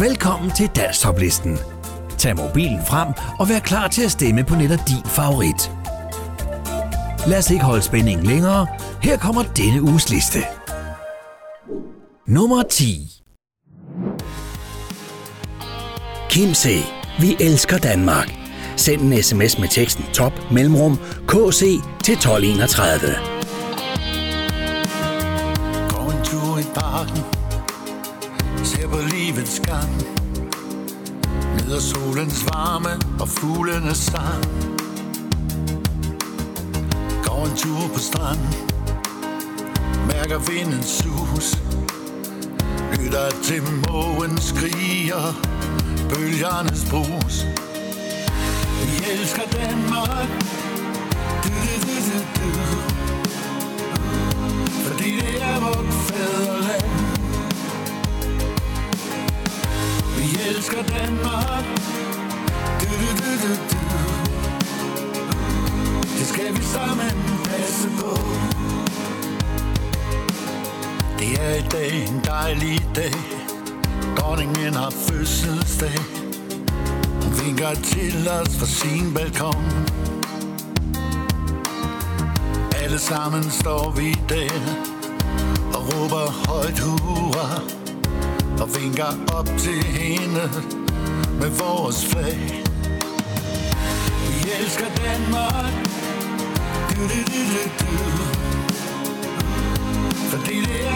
Velkommen til Danstoplisten. Tag mobilen frem og vær klar til at stemme på netop din favorit. Lad os ikke holde spændingen længere. Her kommer denne uges liste. Nummer 10. Kim C. Vi elsker Danmark. Send en sms med teksten top mellemrum KC til 1231. livets gang. Nyder solens varme og fuglenes sang. Går en tur på stranden Mærker vindens sus. Lytter til mågen skriger. Bølgernes brus. Vi elsker Danmark. Du, du, du, du, du. Fordi det er vort fædreland. Elsker Danmark. Du, du, du, du, du. Det skal vi sammen passe på. Det er i dag en dejlig dag. Dronningen har fødselsdag. Hun vinker til os fra sin balkon. Alle sammen står vi der og råber højt hurra og vinker op til hende med vores flag. Vi elsker Danmark, du, du, du, du, du. fordi det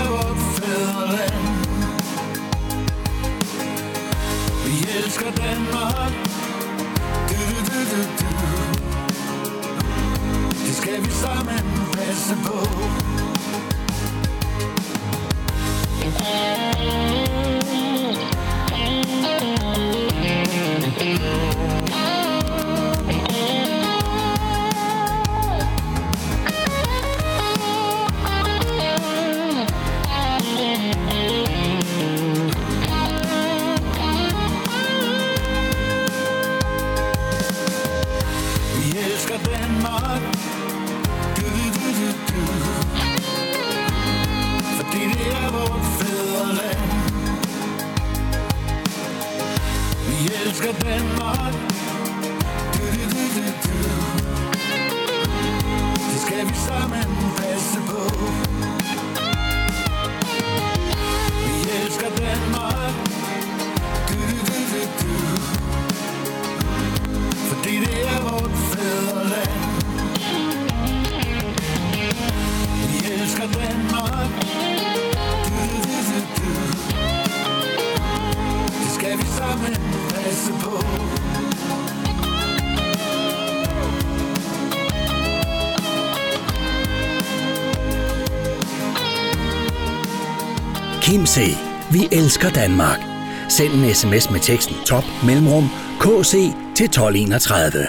Vi elsker Danmark. Send en sms med teksten top mellemrum KC til 1231.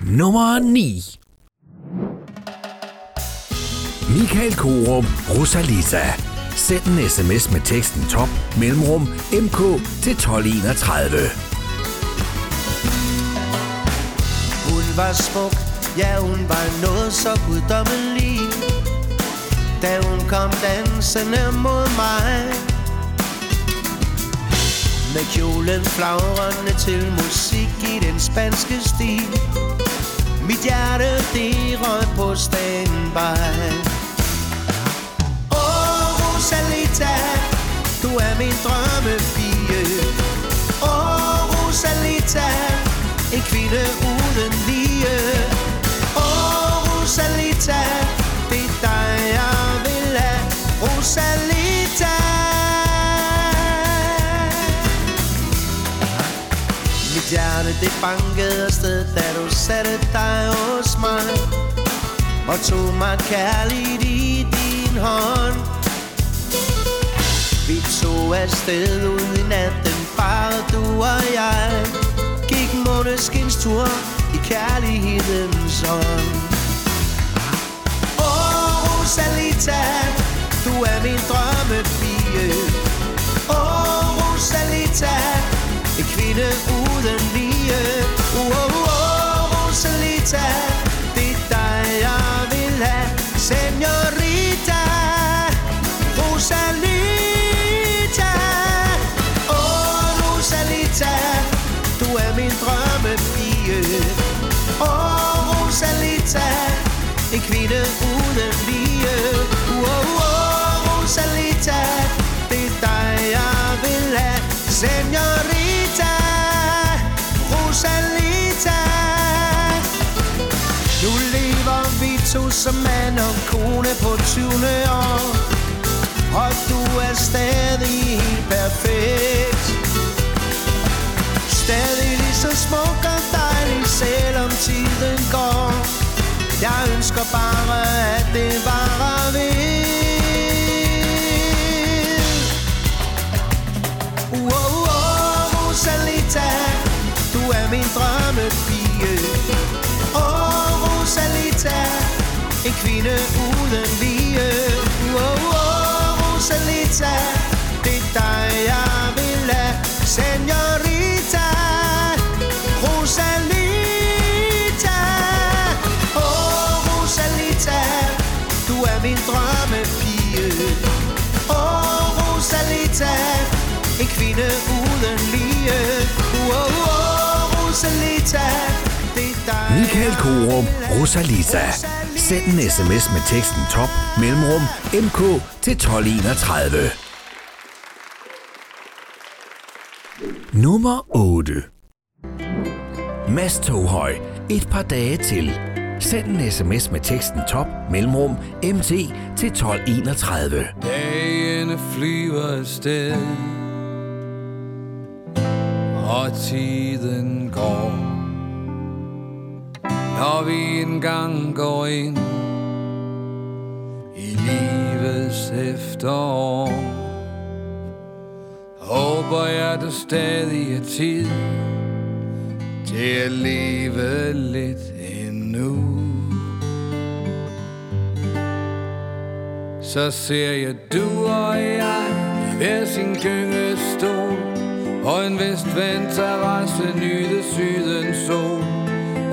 Nummer 9. Michael Korum, Rosalita. Send en sms med teksten top mellemrum MK til 1231. Hun var smuk, ja hun var noget så guddommelig da hun kom dansende mod mig. Med kjolen flagrende til musik i den spanske stil. Mit hjerte det røg på standby. Åh Rosalita, du er min drømmepige. Åh Rosalita, en kvinde uden lige. Åh Rosalita, Rosalita. Mit hjerte det bankede afsted, da du satte dig hos mig. Og tog mig kærligt i din hånd. Vi tog afsted ud i natten, bare du og jeg. Gik måneskins tur i kærlighedens ånd Åh Rosalita, du er min drømmepige. Åh oh, Rosalita, en kvinde uden lige. Åh oh, oh, Rosalita, det er dig jeg vil have. Senorita, Rosalita. 25. år. Og du er stadig helt perfekt. Stadig lige så smuk og dejlig Selvom tiden går. Jeg ønsker bare at det varer ved. Wow, wow, Rosalita Du er min drømmepige. Åh, oh, Rosalita En kvinde uden lige Rosalita dig, Michael Korum, Send en sms med teksten top mellemrum mk til 1231. Nummer 8. Mads Toghøj. Et par dage til. Send en sms med teksten top mellemrum mt til 1231. Dagene flyver afsted Og tiden går når vi engang går ind I livets efterår Håber jeg, der stadig er tid Til at leve lidt endnu. Så ser jeg du og jeg i hver sin gyngestol Og en vestvendt terrasse nyde sydens sol.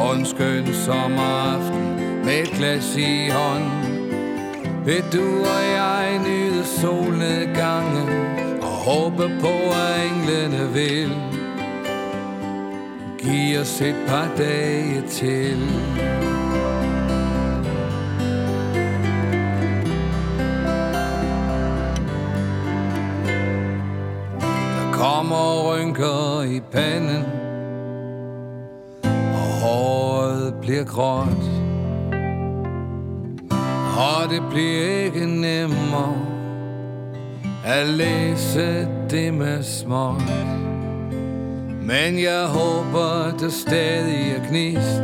Og en skøn sommeraften med et glas i hånd Vil du og jeg nyde solnedgangen Og håbe på at englene vil give os et par dage til? Kommer rynker i panden. Bliver gråt. Og det bliver ikke nemmere At læse det med småt Men jeg håber, der stadig er gnist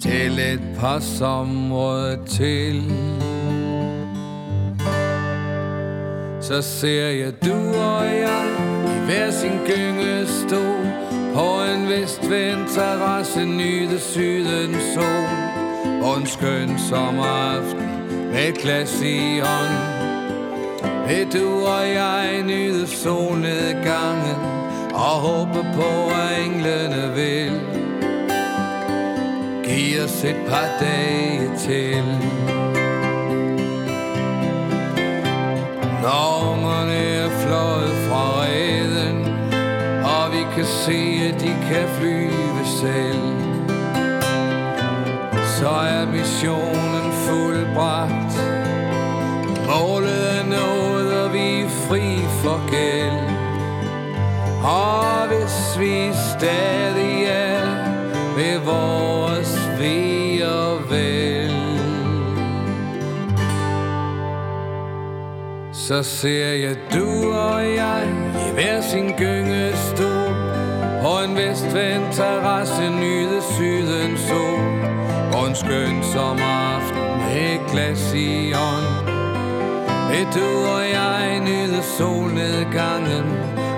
Til et par somre til. Så ser jeg du og jeg i hver sin gyngestol. På en vestvendt terrasse nyde sydens sol Og en skøn sommeraften med et glas i hånd Vil du og jeg nyde solnedgangen Og håbe på at englene vil Giv os et par dage til. Kan flyve selv. Så er missionen fuldbragt. Målet er nået, og vi er fri for gæld. Og hvis vi stadig er ved vores ved og vel. Så ser jeg du og jeg i hver sin gynges vestvendt terrasse nyde sydens sol. Og en skøn sommeraften med et glas i ånd. Vil du og jeg nyde solnedgangen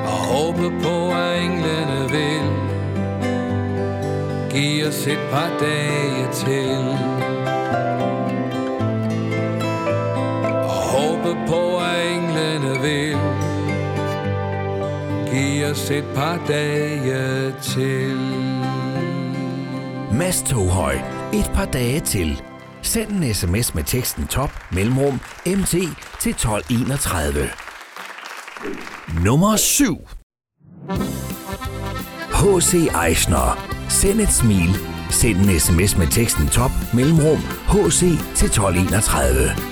Og håbe på at englene vil Giv os et par dage til. Håbe på, at englene vil Giv os et par dage til Mads Toghøj. Et par dage til. Send en sms med teksten top mellemrum mt til 1231. Nummer 7. H.C. Eichner. Send et smil. Send en sms med teksten top mellemrum HC til 1231.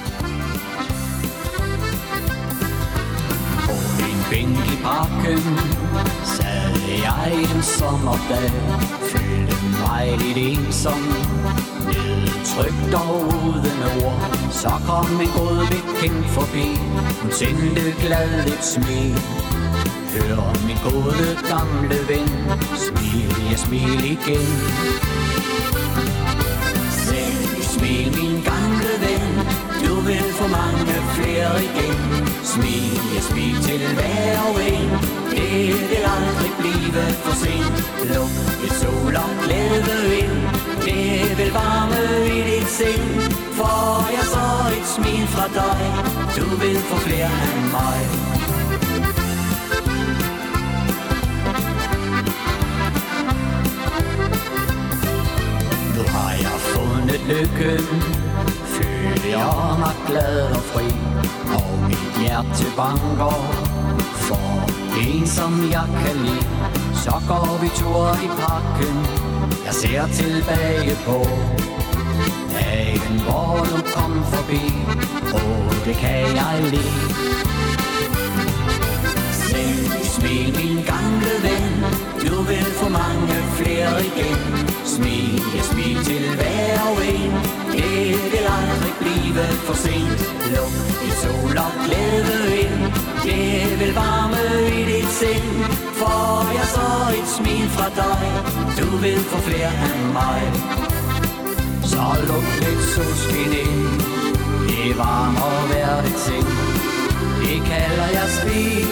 parken Sad jeg en sommerdag Følte mig lidt ensom Nedtrykt og uden ord. Så kom en god bekendt forbi Hun sendte glad et smil. Hør min gode gamle ven Smil, jeg smil igen. Se, smil min gamle ven vil få mange flere igen. Smil, jeg smil til hver og en. Det vil aldrig blive for sent. Luk et sol og glæde ind. Det vil varme i dit sind. Får jeg så et smil fra dig. Du vil få flere af mig. Nu har jeg fundet lykken. Føler jeg mig glad og fri Og mit hjerte banker. For en som jeg kan lide Så går vi tur i parken. Jeg ser tilbage på Dagen hvor du kom forbi. Og det kan jeg lide. Selv smil min gamle ven. Du vil få mange flere igen. Smil, ja, smil til hver og en. Det vil aldrig blive for sent. Luk et sol og glæde ind. Det vil varme i dit sind. Får jeg så et smil fra dig. Du vil få flere af mig. Så luk lidt solskin ind. Det varmer hver det sind. Det kalder jeg smil.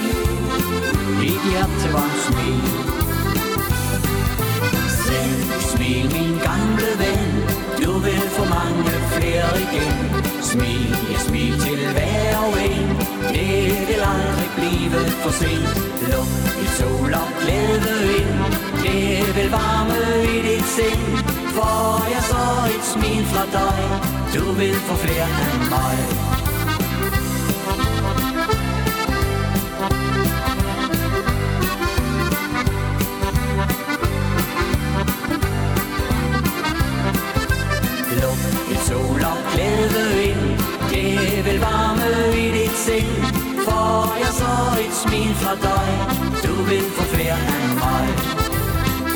Dit hjerte var en smil. Selv smil min gamle ven. Du vil få mange flere igen. Smil, ja smil til hver og en. Det vil aldrig blive for sent. Luk et sol og glæde ind. Det vil varme i dit sind. Får jeg så et smil fra dig. Du vil få flere af mig. Vil varme i dit sind Får jeg så et smil fra dig Du vil få flere af mig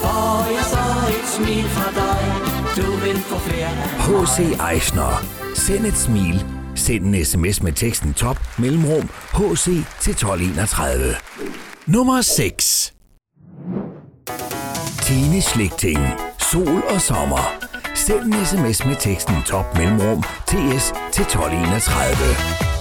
Får jeg så et smil fra dig Du vil få flere af mig H.C. Eisner. Send et smil. Send en sms med teksten top mellemrum HC til 1231. Nummer 6. Tine Slægting. Sol og sommer. Send en sms med teksten top mellemrum TS til 1231.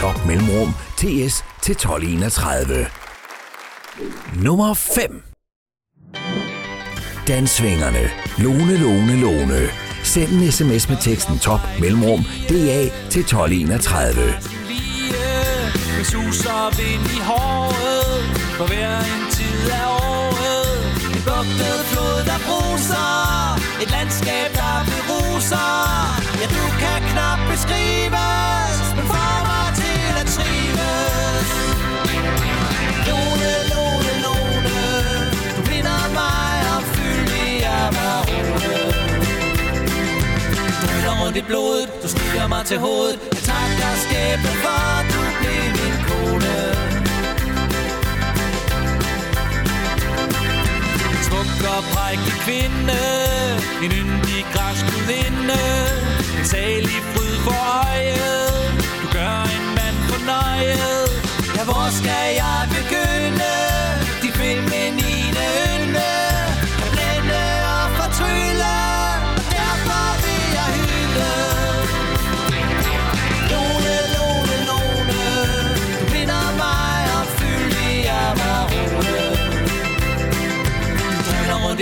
med top mellemrum TS til 1231. Nummer 5. Dansvingerne. Lone, Lone, Lone. Send en sms med teksten top mellemrum DA til 1231. lige øh, Med sus og vind i håret For hver en tid af året En bugtet flod, der bruser Et landskab, der beruser Ja, du kan knap beskrives rundt i blodet, du stiger mig til hovedet. Jeg takker skæbnen for, at du blev min kone. Smuk og prægtig kvinde. En yndig græsk gudinde. En salig fryd for øjet. Du gør en mand fornøjet. Ja, hvor skal jeg begynde?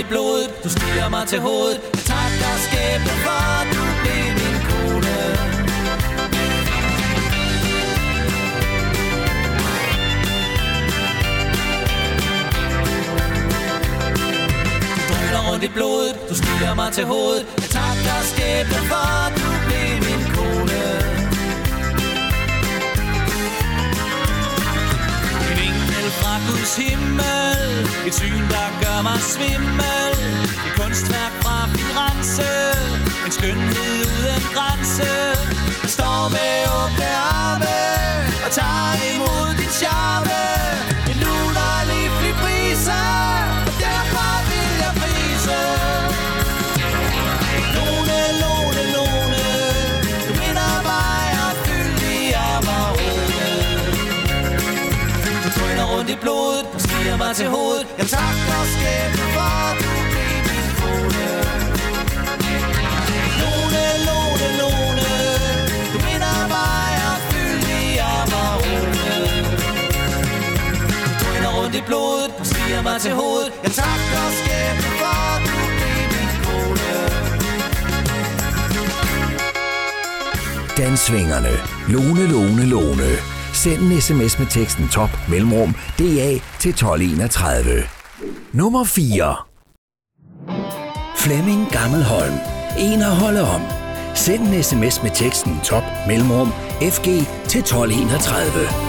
Blodet Du stiger mig til hovedet. Jeg takker skæbne for at du blev min kone. Du drøner rundt i blodet. Du stiger mig til hovedet. Jeg takker skæbne for Guds himmel. Et syn, der gør mig svimmel. Et kunstværk fra Firenze. En skønhed uden grænse. Jeg står med åbne arme Og tager mig til hovedet. Jeg takker skæbne for, at du blev min kone. Lone, Lone, Lone. Du minder mig og fyldig af marone Du drøner rundt i blodet, og stiger mig til hovedet. Jeg takker skæbne for, at du blev min kone. Dansvingerne. Lone, Lone, Lone. Send en sms med teksten top mellemrum DA til 1231. Nummer 4. Flemming Gammelholm. En at holde om. Send en sms med teksten top mellemrum FG til 1231.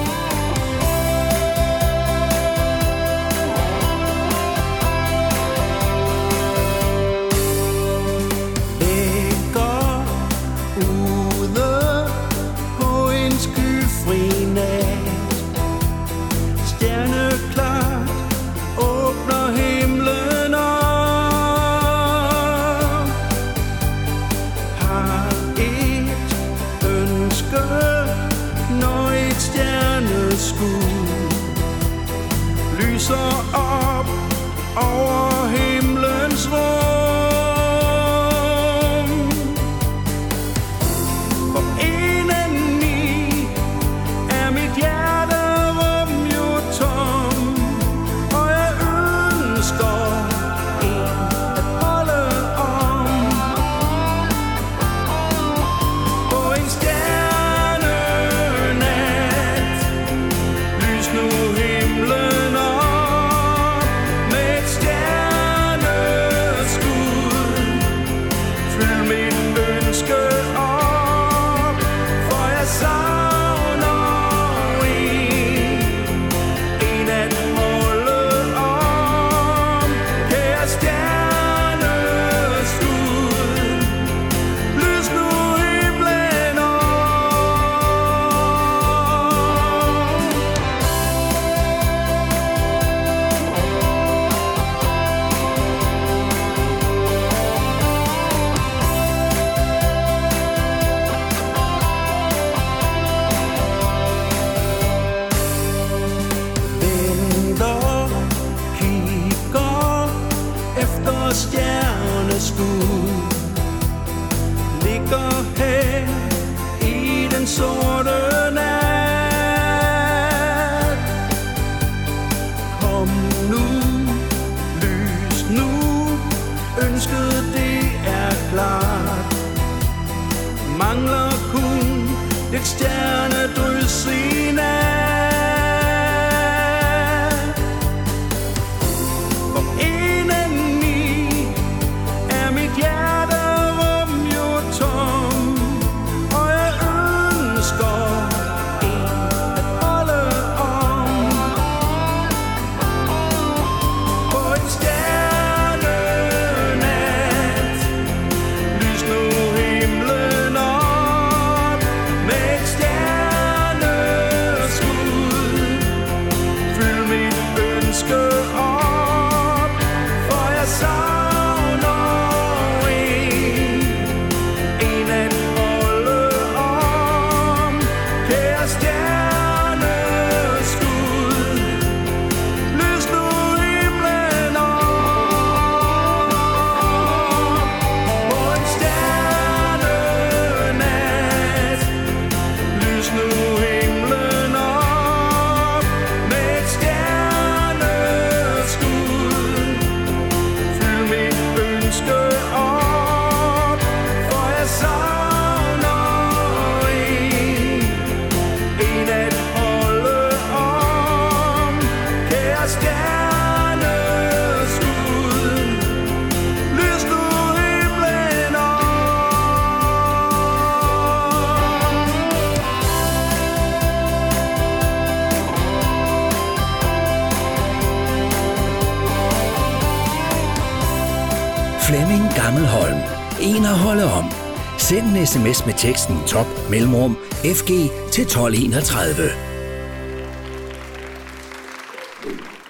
sms med teksten top mellemrum FG til 1231.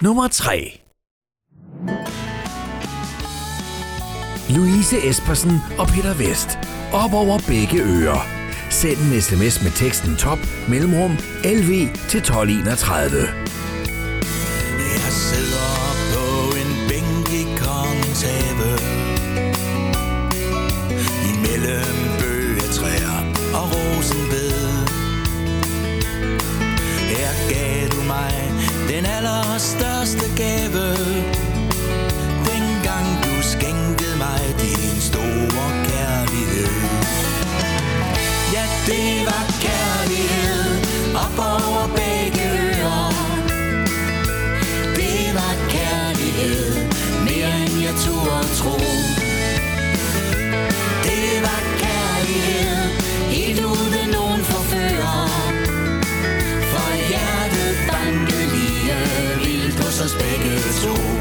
Nummer 3 Louise Espersen og Peter Vest. Op over begge ører. Send en sms med teksten top mellemrum LV til 1231. Men førhen der var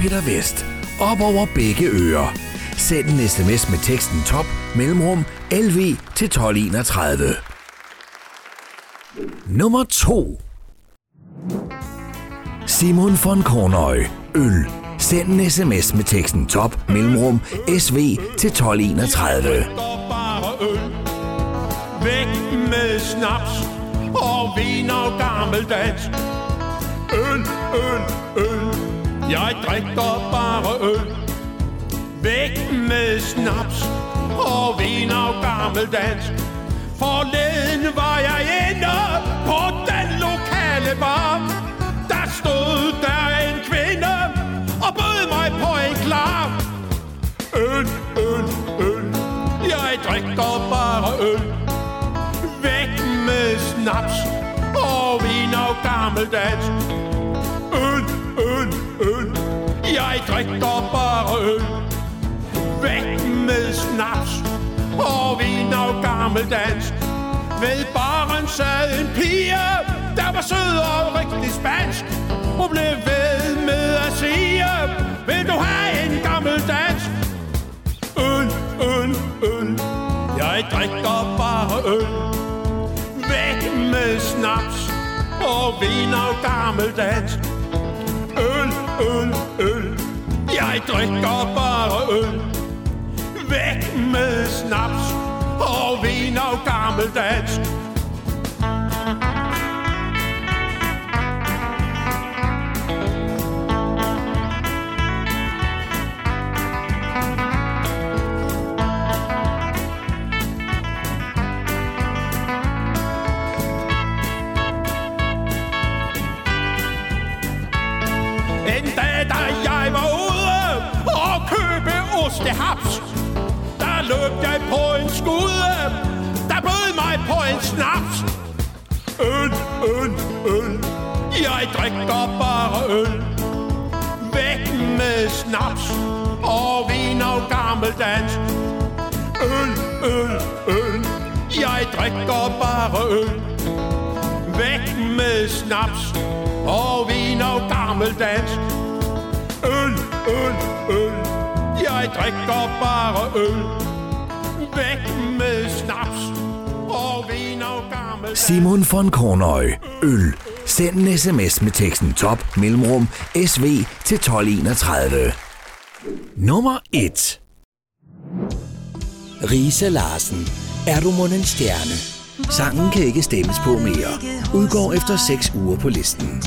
Peter Vest. Op over begge ører. Send en sms med teksten top mellemrum LV til 1231. Nummer 2. Simon von Kornøj. Øl. Send en sms med teksten top mellemrum SV til 1231. Væk med snaps og vin og gammeldansk Øl, øl, øl jeg drikker bare øl. Væk med snaps og vin og gammeldansk Forleden var jeg inde på den lokale bar. Der stod der en kvinde og bød mig på en klar. Øl, øl, øl. Jeg drikker bare øl. Væk med snaps Og vin og gammeldansk øl, Jeg drikker bare øl. Væk med snaps Og vin og gammeldansk Ved baren sad en pige Der var sød og rigtig spansk. Hun blev ved med at sige Vil du have en gammeldansk Øl, øl, øl. Jeg drikker bare øl. Væk med snaps Og vin og gammeldansk Øl, øl, øl. Jeg drikker bare øl. Væk med snaps Og vin og gammeldansk. Det haps. der løb jeg på en skude, der bød mig på en snaps. Øl, øl, øl, jeg drikker bare øl. Væk med snaps og vin og gammeldans. Øl, øl, øl, jeg drikker bare øl. Væk med snaps og vin og gammeldans. Øl, øl, øl, jeg drikker bare øl. Væk med snaps og vin og gammel... Simon von Kornøj. Øl. Send en sms med teksten top mellemrum SV til 1231. Nummer 1. Risa Larsen. Er du mon en stjerne? Sangen kan ikke stemmes på mere. Udgår efter 6 uger på listen.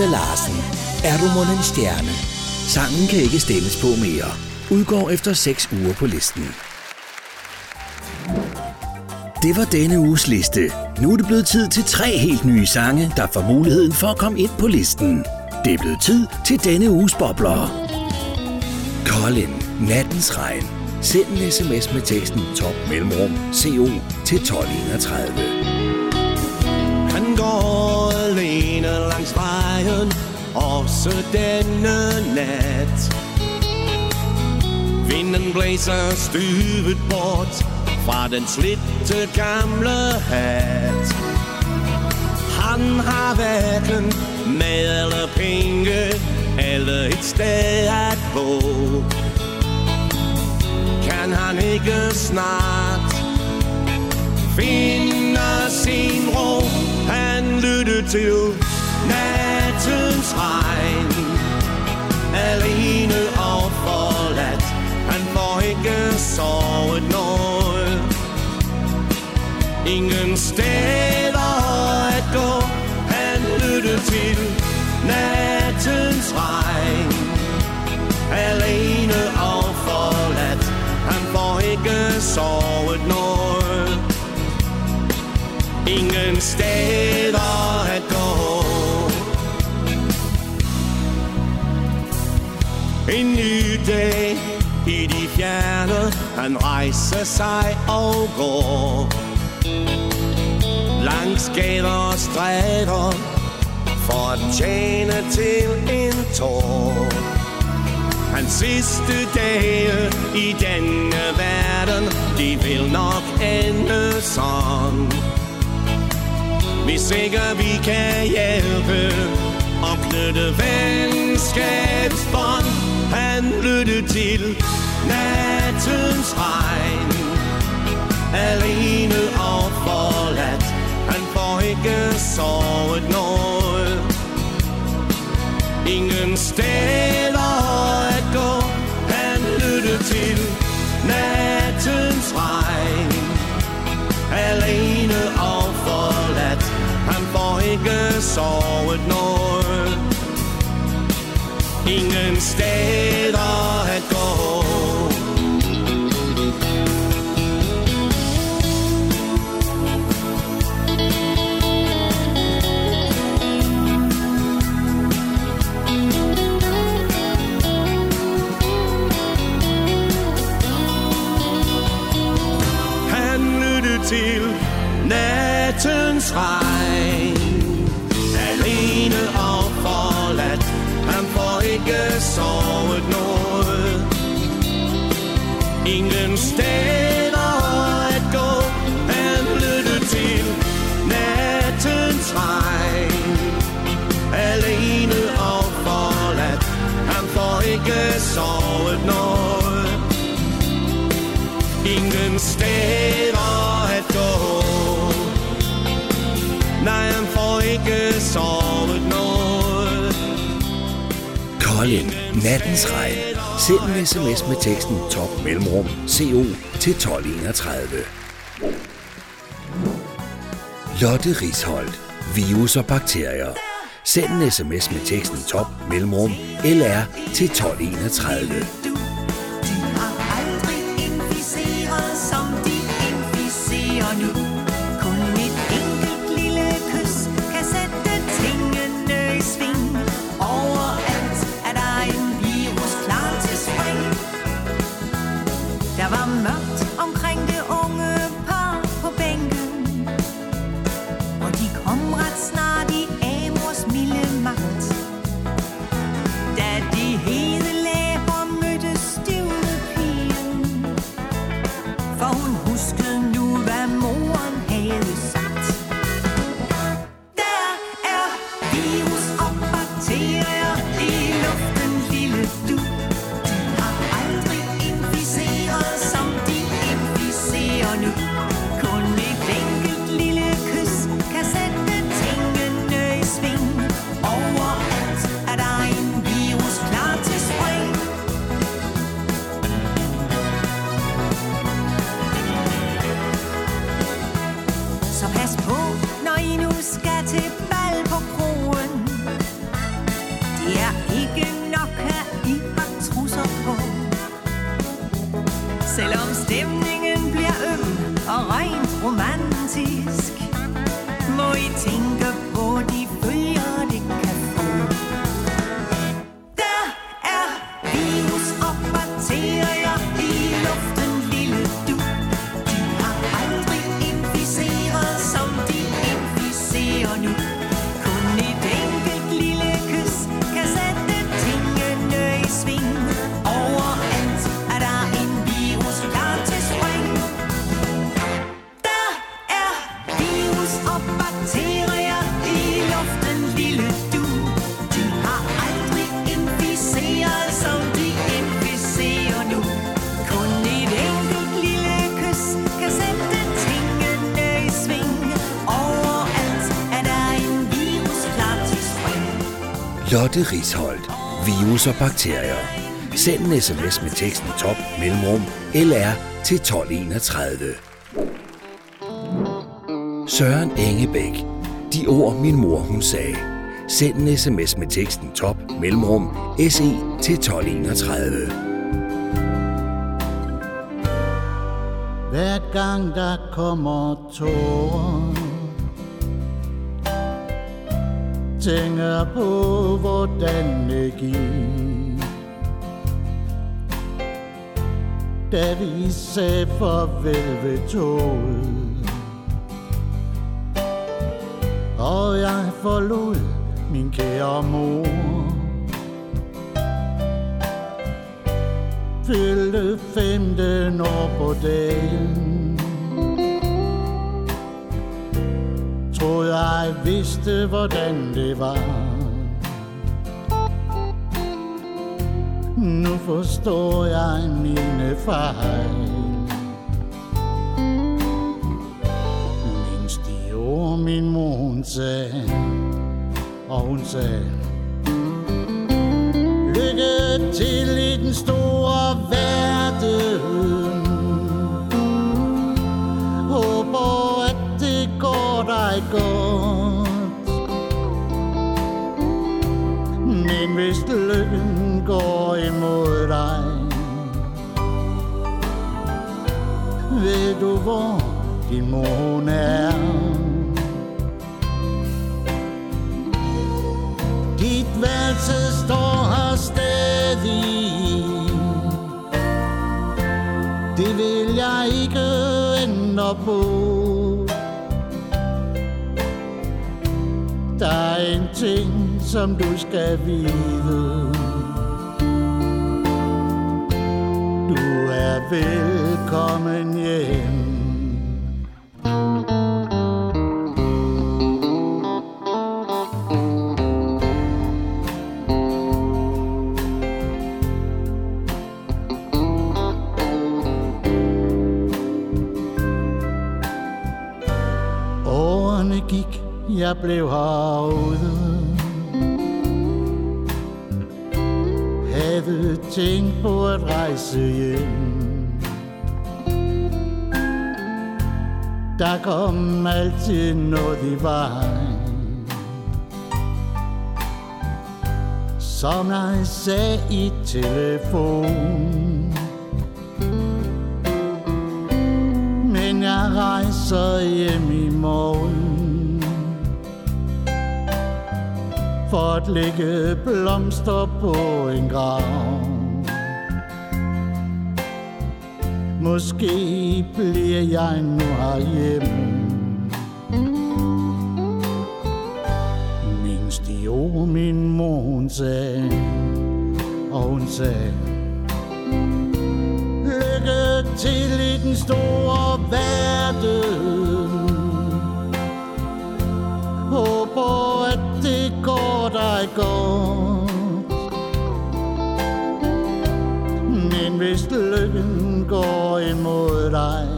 Lasse Larsen. Er du mon en stjerne? Sangen kan ikke stemmes på mere. Udgår efter 6 uger på listen. Det var denne uges liste. Nu er det blevet tid til tre helt nye sange, der får muligheden for at komme ind på listen. Det er blevet tid til denne uges bobler. Colin, Nattens Regn. Send en sms med teksten top mellemrum CO til 1231. vejen, også denne nat. Vinden blæser styvet bort fra den slitte gamle hat. Han har hverken mad eller penge, eller et sted at bo. Kan han ikke snart Finde sin ro. Han lytter til nattens regn. Alene og forladt. Han får ikke sovet noget. Ingen steder at gå. Han lytter til nattens regn. Alene og forladt. Han får ikke sovet noget. Ingen steder En ny dag i de fjerne, han rejser sig og går. Langs gader og stræder, for at tjene til en tår. Hans sidste dage i denne verden, de vil nok ende sådan. Hvis ikke vi kan hjælpe og knytte venskabsbånd, han lytte til nattens regn. Alene og forladt, han får ikke sovet noget. Ingen steder at gå, han lytte til nattens regn. Alene og forladt, han får ikke sovet noget. Ingen steder at gå. Han lyttede til nattens regn nattens regn. Send en sms med teksten top mellemrum CO til 1231. Lotte Risholdt. Virus og bakterier. Send en sms med teksten top mellemrum LR til 1231. Lotte Risholdt. Virus og bakterier. Send en sms med teksten top mellemrum LR til 1231. Søren Engebæk. De ord min mor hun sagde. Send en sms med teksten top mellemrum SE til 1231. Hver gang der kommer tårer Tænker på hvordan det gik. Da vi sagde farvel ved toget. Og jeg forlod min kære mor. Fyldte 15 år på dagen. Troede jeg vidste, hvordan det var. Nu forstår jeg mine fejl. Mens de ord, min mor hun sagde Og hun sagde Lykke til i den store verden. mig godt. Men hvis lykken går imod dig Ved du hvor din mor er? Dit værelse står her stadig. Det vil jeg ikke ændre på. Der er en ting, som du skal vide. Du er velkommen hjem. Jeg blev herude. Havde tænkt på at rejse hjem. Der kom altid noget i vejen. Som jeg sagde i telefon. Men jeg rejser hjem i morgen. For at lægge blomster på en grav. Måske bliver jeg nu herhjemme. Minst de ord min mor hun sagde Og hun sagde Lykke til i den store verden. Håber hvis lykken går imod dig.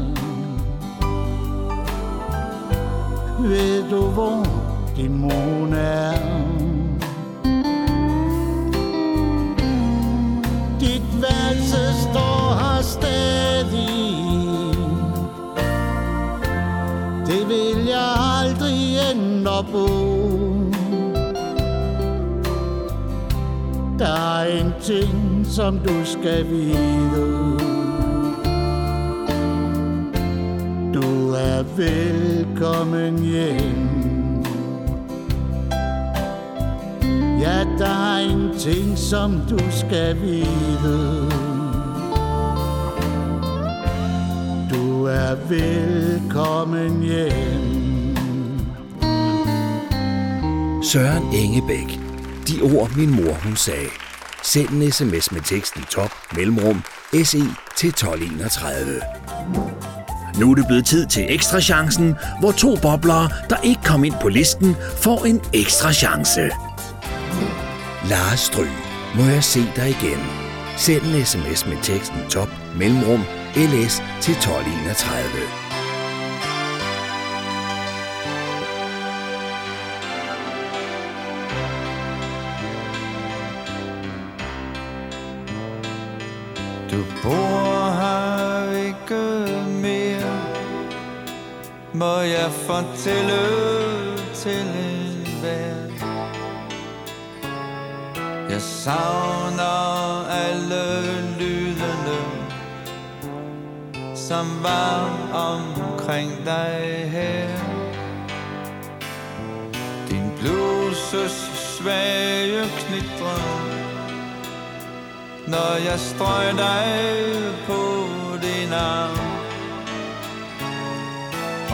Ved du hvor din mor er? Dit værelse står her stadig. Det vil jeg aldrig ændre på Der er en ting, som du skal vide Du er velkommen hjem Ja, der er en ting, som du skal vide Du er velkommen hjem Søren Engebæk. De ord, min mor hun sagde. Send en sms med teksten top mellemrum SE til 1231. Nu er det blevet tid til ekstra chancen, hvor to boblere, der ikke kom ind på listen, får en ekstra chance. Lars Stry, må jeg se dig igen? Send en sms med teksten top mellemrum LS til 1231. Du bor her ikke mere Må jeg fortælle til enhver. Jeg savner alle lydene Som var omkring dig her. Din bluses svage knitren når jeg strøg dig på din arm.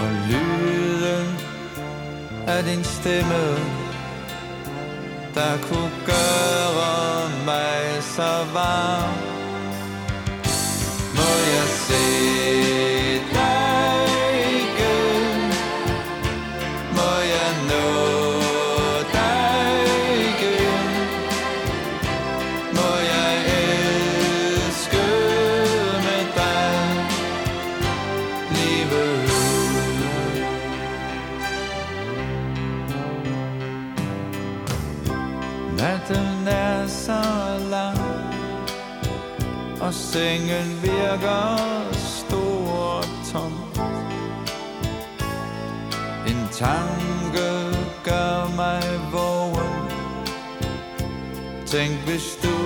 Og lyden af din stemme Der kunne gøre mig så varm. Sengen virker stor og tom. En tanke gør mig vågen. Tænk hvis du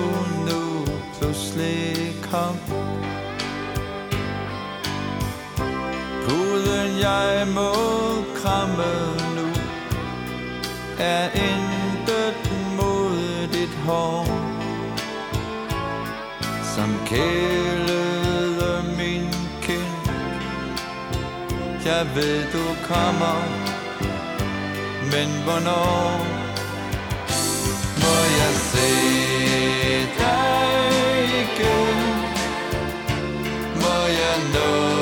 nu pludselig kom. Puden jeg må kramme nu Er intet mod dit hår kælede min kind. Jeg ved du kommer Men hvornår? Må jeg se dig igen? Må jeg nå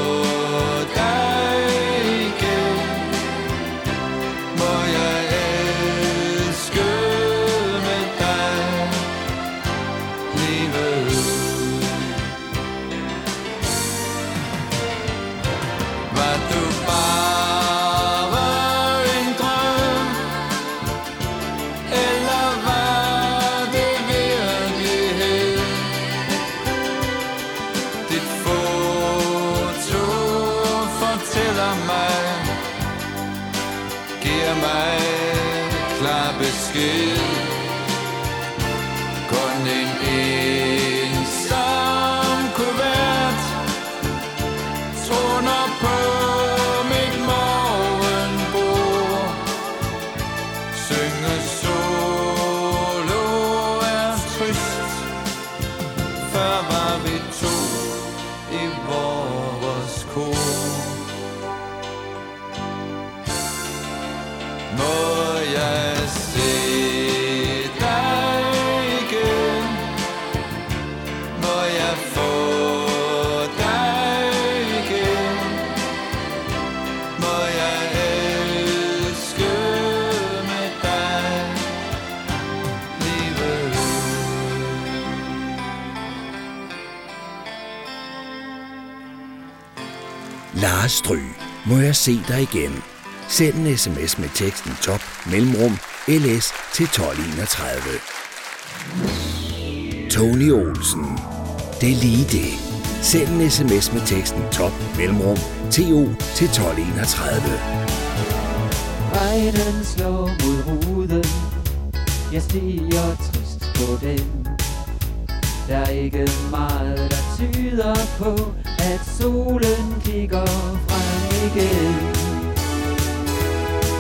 Lars Stry, må jeg se dig igen? Send en sms med teksten top mellemrum ls til 1231. Tony Olsen. Det er lige det. Send en sms med teksten top mellemrum to til 1231. Regnen slår mod ruden Jeg stiger trist på den Der er ikke meget, der tyder på at solen kigger frem igen.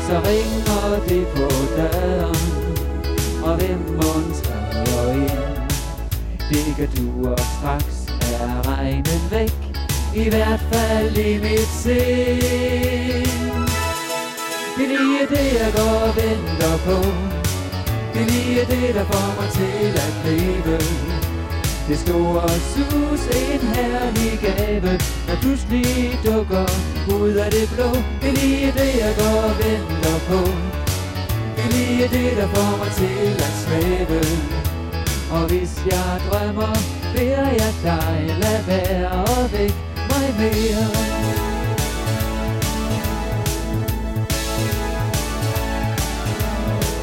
Så ringer det på døren Og hvem mon træder ind. Det kan du og straks er regnen væk I hvert fald i mit sind. Det er lige det, jeg går og venter på. Det er lige det, der får mig til at leve det store sus, en herlig gave. Der pludselig dukker ud af det blå Det er lige det, jeg går og venter på. Det er lige det, der får mig til at svæve. Og hvis jeg drømmer, beder jeg dig Lad være og væk mig mere.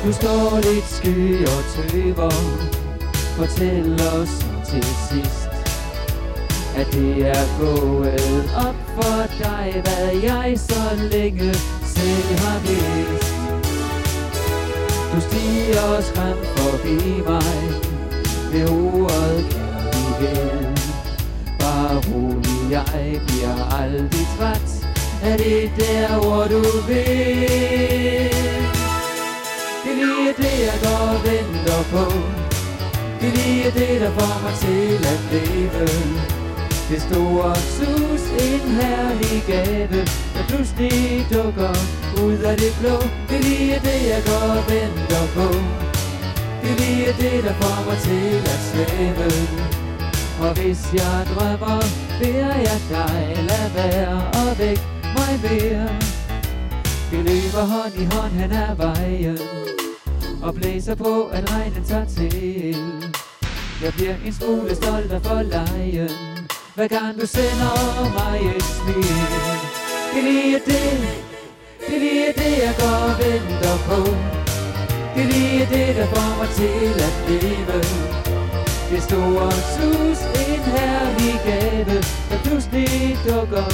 Du står lidt sky og tøver. Fortæl os til sidst At det er gået op for dig Hvad jeg så længe selv har vidst. Du stiger skræmt forbi mig Med ordet kærlighed. Bare rolig, jeg bliver aldrig træt Er det der, hvor du vil. Det er lige det, jeg går og venter på. Det er lige det, der får mig til at leve. Det store sus, en herlig gave Der pludselig dukker ud af det blå. Det er lige det, jeg går og venter på. Det er lige det, der får mig til at svæve. Og hvis jeg drømmer, beder jeg dig Lad være og væk mig mere. Vi løber hånd i hånd hen ad vejen. Og blæser på, at regnen tager til. Jeg bliver en smule stolt af for lejen Hver gang du sender mig et smil Det er lige det, det er lige det, jeg går og venter på. Det er lige det, der får mig til at leve. Det store sus, en herlig gave Der pludselig dukker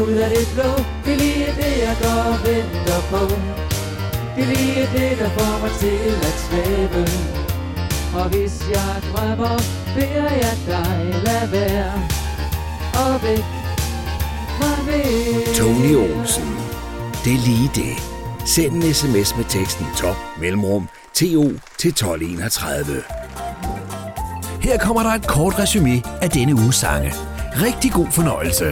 ud af det blå. Det er lige det, jeg går og venter på. Det er lige det, der får mig til at svæve Og hvis jeg drømmer, beder jeg dig Lad være og væk mig Tony Olsen. Det er lige det. Send en sms med teksten top mellemrum TO til 1231. Her kommer der et kort resume af denne uges sange. Rigtig god fornøjelse.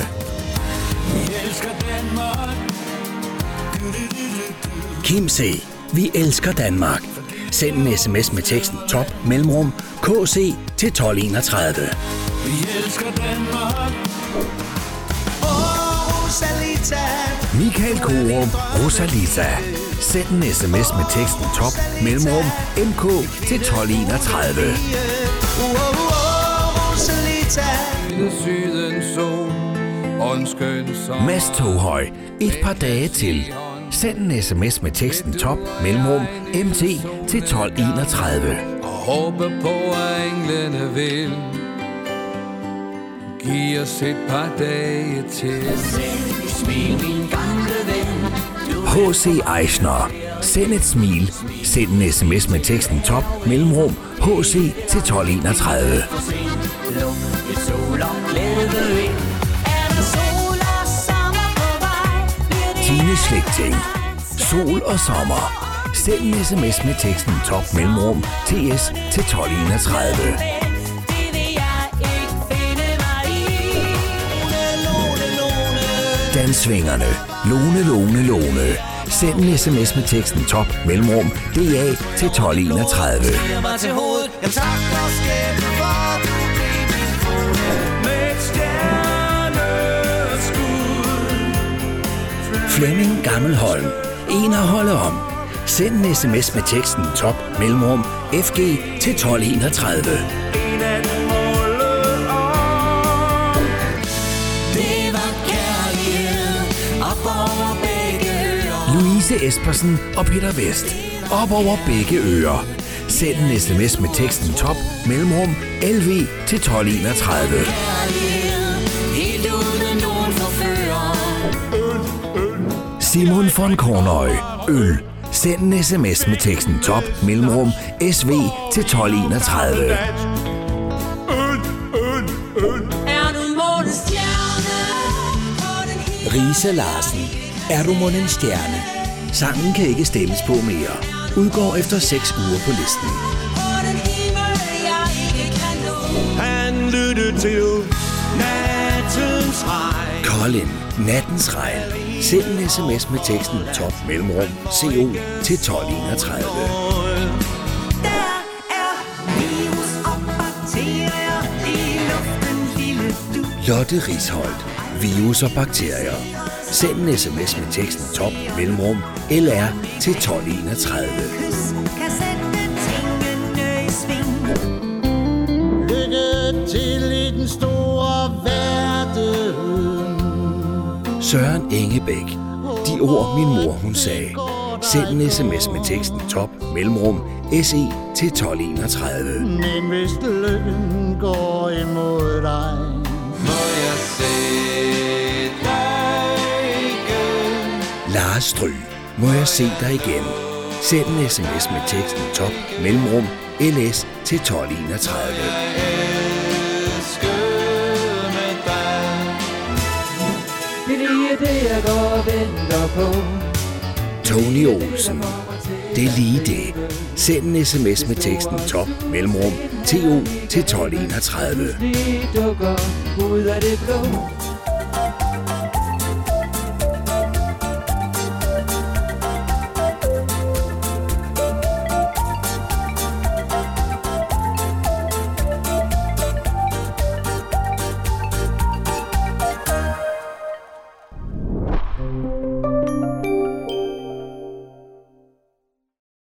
Kim C. Vi elsker Danmark. Send en sms med teksten top mellemrum KC til 1231. Vi elsker Danmark. Rosalita. Michael Korum, Rosalita. Send en sms med teksten top mellemrum MK til 1231. Åh, Rosalita. Sydens sol og en skøn. Mads Toghøj. Et par dage til. Send en sms med teksten top mellemrum MT til 1231. Og håber på, at englene vil Giv os et par dage til Smil, min gamle ven. H.C. Eichner. Send et smil. Send en sms med teksten top mellemrum HC til 1231. for sent. Luk et sol og glæde dine det Slægting. Sol og sommer. Send en sms med teksten top mellemrum TS til 1231. Dansvingerne. Lone, Lone, Lone. Send en sms med teksten top mellemrum DA til 1231. Jeg mig til hovedet. Jeg tak og skæbne, for Flemming Gammelholm. En at holde om. Send en sms med teksten top mellemrum FG til 1231. En af dem målet om. Det var kærlighed op over begge ører. Louise Espersen og Peter Vest. Op over begge ører. Send en sms med teksten top mellemrum LV til 1231. Simon von Kornøj. Øl. Send en sms med teksten top mellemrum SV til 1231. Øl, øl, øl. Er du månens stjerne på den himmel? Risa Larsen. Er du mon en stjerne? Sangen kan ikke stemmes på mere. Udgår efter 6 uger på listen. Han lyttede til nattens regn. Colin. Nattens regn. Send en sms med teksten top mellemrum CO til 1231. Der er virus og bakterier i luften. Lotte Risholdt. Virus og bakterier. Send en sms med teksten top mellemrum LR til 1231. Lykke til Søren Engebæk. De ord min mor hun sagde. Send en sms med teksten top mellemrum SE til 1231. Men hvis lykken går imod dig, Må jeg se dig igen Lars Stry. Må jeg se dig igen? Send en sms med teksten top mellemrum LS til 1231. venter på. Tony Olsen. Det er lige det. Send en sms med teksten top mellemrum TO til 1231. De dukker ud af det blå.